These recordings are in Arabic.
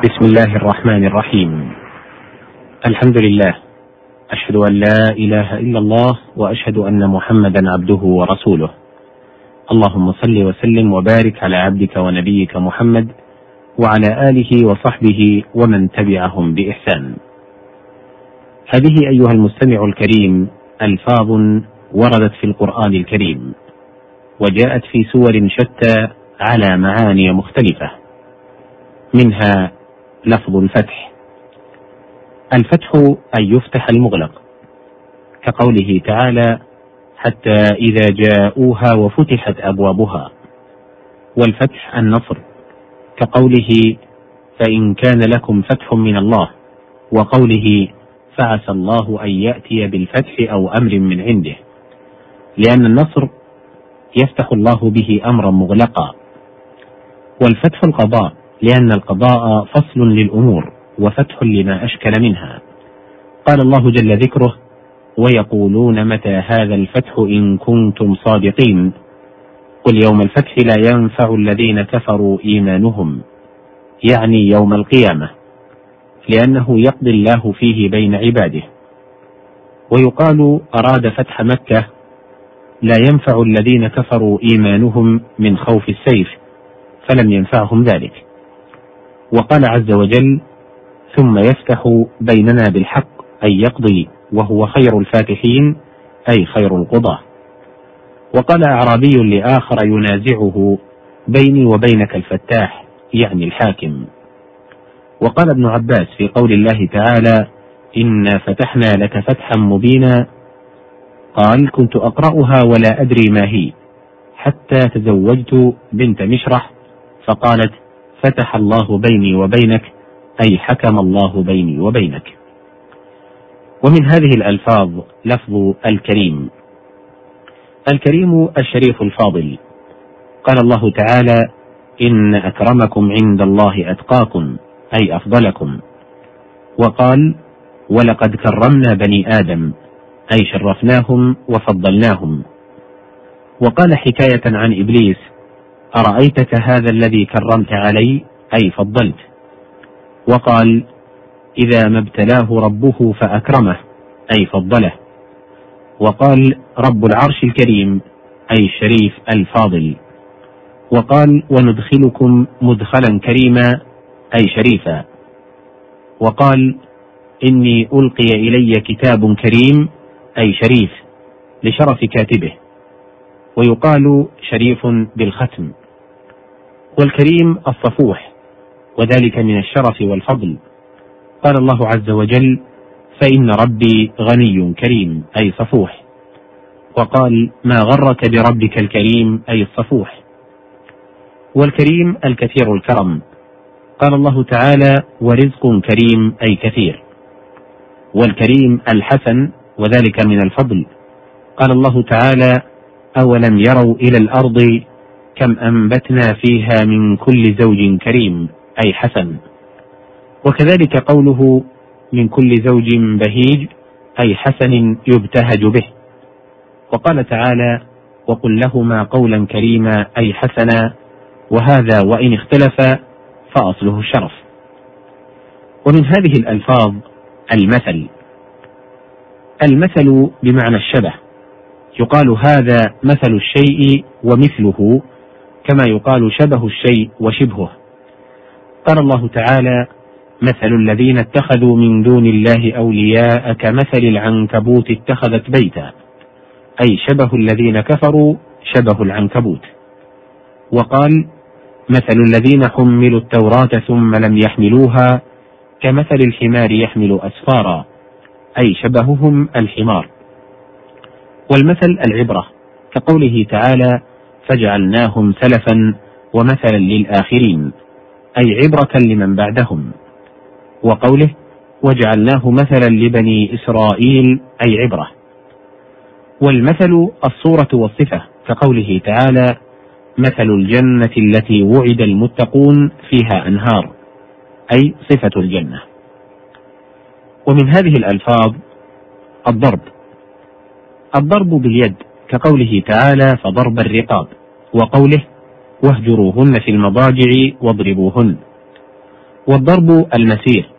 بسم الله الرحمن الرحيم. الحمد لله. أشهد أن لا إله إلا الله وأشهد أن محمدا عبده ورسوله. اللهم صل وسلم وبارك على عبدك ونبيك محمد وعلى آله وصحبه ومن تبعهم بإحسان. هذه أيها المستمع الكريم ألفاظ وردت في القرآن الكريم وجاءت في سور شتى على معاني مختلفة. منها لفظ الفتح الفتح أن يفتح المغلق كقوله تعالى حتى إذا جاءوها وفتحت أبوابها والفتح النصر كقوله فإن كان لكم فتح من الله وقوله فعسى الله أن يأتي بالفتح أو أمر من عنده لأن النصر يفتح الله به أمرا مغلقا. والفتح القضاء لأن القضاء فصل للأمور وفتح لما أشكل منها. قال الله جل ذكره ويقولون متى هذا الفتح إن كنتم صادقين؟ قل يوم الفتح لا ينفع الذين كفروا إيمانهم يعني يوم القيامة لأنه يقضي الله فيه بين عباده. ويقال أراد فتح مكة لا ينفع الذين كفروا إيمانهم من خوف السيف فلم ينفعهم ذلك. وقال عز وجل ثم يفتح بيننا بالحق أي يقضي وهو خير الفاتحين أي خير القضاة. وقال أعرابي لآخر ينازعه بيني وبينك الفتاح يعني الحاكم. وقال ابن عباس في قول الله تعالى إنا فتحنا لك فتحا مبينا. قال كنت أقرأها ولا أدري ما هي حتى تزوجت بنت مشرح فقالت فتح الله بيني وبينك أي حكم الله بيني وبينك. ومن هذه الألفاظ لفظ الكريم. الكريم الشريف الفاضل. قال الله تعالى إن أكرمكم عند الله أتقاكم أي أفضلكم. وقال ولقد كرمنا بني آدم أي شرفناهم وفضلناهم. وقال حكاية عن إبليس أرأيتك هذا الذي كرمت علي؟ أي فضلت. وقال إذا ما ابتلاه ربه فأكرمه أي فضله. وقال رب العرش الكريم أي الشريف الفاضل. وقال وندخلكم مدخلا كريما أي شريفا. وقال إني ألقي إلي كتاب كريم أي شريف لشرف كاتبه. ويقال شريف بالختم. والكريم الصفوح وذلك من الشرف والفضل. قال الله عز وجل فإن ربي غني كريم أي صفوح. وقال ما غرك بربك الكريم أي الصفوح. والكريم الكثير الكرم. قال الله تعالى ورزق كريم أي كثير. والكريم الحسن وذلك من الفضل. قال الله تعالى أولم يروا إلى الأرض كم أنبتنا فيها من كل زوج كريم أي حسن. وكذلك قوله من كل زوج بهيج أي حسن يبتهج به. وقال تعالى وقل لهما قولا كريما أي حسنا وهذا وإن اختلف فأصله الشرف. ومن هذه الألفاظ المثل. المثل بمعنى الشبه يقال هذا مثل الشيء ومثله كما يقال شبه الشيء وشبهه. قال الله تعالى مثل الذين اتخذوا من دون الله أولياء كمثل العنكبوت اتخذت بيتا. أي شبه الذين كفروا شبه العنكبوت. وقال مثل الذين حملوا التوراة ثم لم يحملوها كمثل الحمار يحمل أسفارا. أي شبههم الحمار. والمثل العبرة كقوله تعالى فجعلناهم سلفا ومثلا للآخرين أي عبرة لمن بعدهم. وقوله وجعلناه مثلا لبني إسرائيل أي عبرة. والمثل الصورة والصفة كقوله تعالى مثل الجنة التي وعد المتقون فيها أنهار أي صفة الجنة. ومن هذه الألفاظ الضرب. الضرب باليد كقوله تعالى فضرب الرقاب. وقوله واهجروهن في المضاجع واضربوهن. والضرب المسير.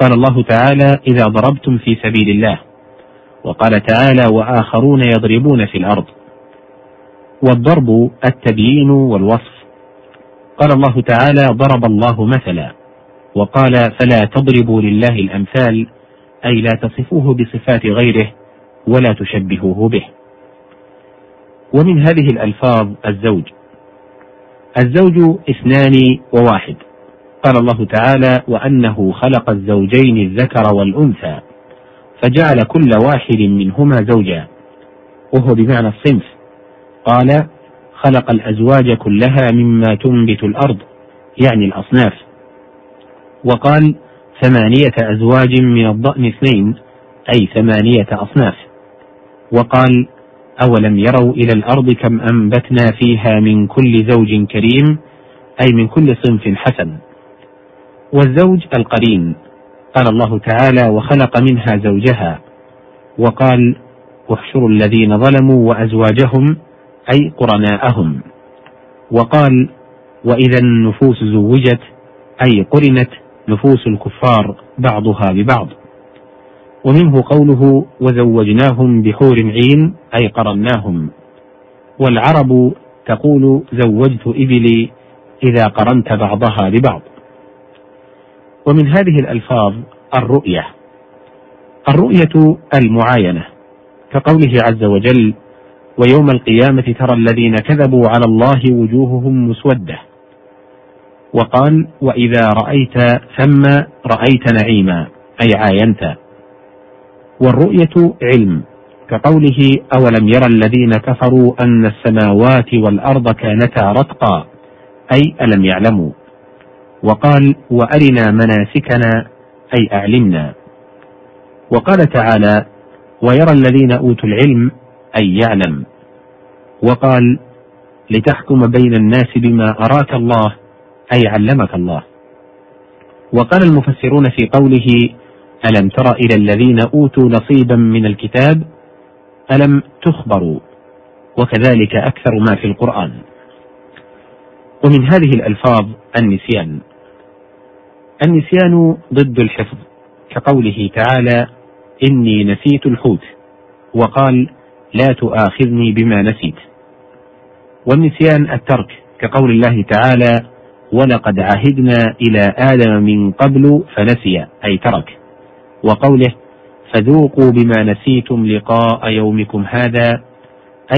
قال الله تعالى إذا ضربتم في سبيل الله. وقال تعالى وآخرون يضربون في الأرض. والضرب التبيين والوصف. قال الله تعالى ضرب الله مثلا. وقال فلا تضربوا لله الأمثال أي لا تصفوه بصفات غيره ولا تشبهوه به. ومن هذه الألفاظ الزوج. الزوج اثنان وواحد. قال الله تعالى وأنه خلق الزوجين الذكر والأنثى فجعل كل واحد منهما زوجا. وهو بمعنى الصنف. قال خلق الأزواج كلها مما تنبت الأرض يعني الأصناف. وقال ثمانية أزواج من الضأن اثنين أي ثمانية أصناف. وقال أولم يروا إلى الأرض كم أنبتنا فيها من كل زوج كريم أي من كل صنف حسن. والزوج القرين قال الله تعالى وخلق منها زوجها وقال واحشروا الذين ظلموا وأزواجهم أي قرناءهم وقال وإذا النفوس زوجت أي قرنت نفوس الكفار بعضها ببعض ومنه قوله وزوجناهم بحور عين أي قرناهم. والعرب تقول زوجت إبلي إذا قرنت بعضها ببعض. ومن هذه الألفاظ الرؤية. الرؤية المعاينة كقوله عز وجل ويوم القيامة ترى الذين كذبوا على الله وجوههم مسودة وقال وإذا رأيت ثم رأيت نعيما أي عاينت والرؤية علم كقوله أولم يرى الذين كفروا أن السماوات والأرض كانتا رتقا أي ألم يعلموا؟ وقال وأرنا مناسكنا أي أعلمنا. وقال تعالى ويرى الذين أوتوا العلم أي يعلم. وقال لتحكم بين الناس بما أراك الله أي علمك الله. وقال المفسرون في قوله ألم تر إلى الذين أوتوا نصيبا من الكتاب؟ ألم تخبروا؟ وكذلك أكثر ما في القرآن. ومن هذه الألفاظ النسيان. النسيان ضد الحفظ كقوله تعالى إني نسيت الحوت وقال لا تؤاخذني بما نسيت والنسيان الترك كقول الله تعالى ولقد عهدنا إلى آدم من قبل فنسي أي ترك. وقوله فذوقوا بما نسيتم لقاء يومكم هذا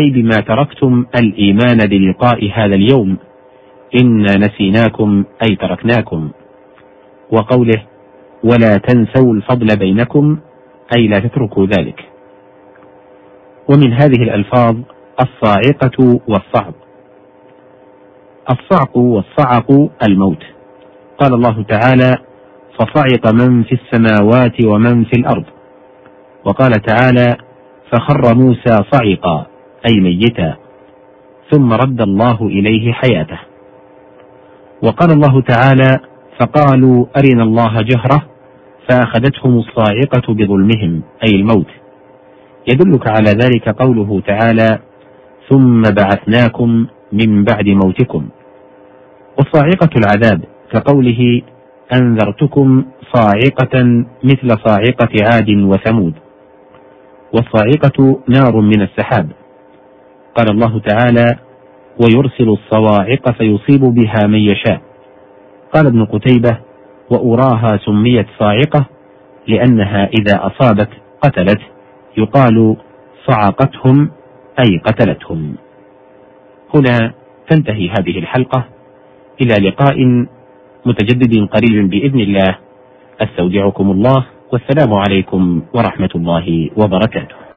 أي بما تركتم الإيمان بلقاء هذا اليوم. إنا نسيناكم أي تركناكم. وقوله ولا تنسوا الفضل بينكم أي لا تتركوا ذلك. ومن هذه الألفاظ الصاعقة والصعق الصعق والصعق الموت. قال الله تعالى فصعق من في السماوات ومن في الأرض. وقال تعالى فخر موسى صعقا أي ميتا. ثم رد الله إليه حياته. وقال الله تعالى فقالوا أرنا الله جهرة فأخذتهم الصاعقة بظلمهم أي الموت. يدلك على ذلك قوله تعالى ثم بعثناكم من بعد موتكم. والصاعقة العذاب كقوله أنذرتكم صاعقة مثل صاعقة عاد وثمود. والصاعقة نار من السحاب. قال الله تعالى ويرسل الصواعق فيصيب بها من يشاء. قال ابن قتيبة وأراها سميت صاعقة لأنها إذا أصابت قتلت. يقال صعقتهم أي قتلتهم. هنا تنتهي هذه الحلقة. إلى لقاء متجدد قريب بإذن الله. أستودعكم الله والسلام عليكم ورحمة الله وبركاته.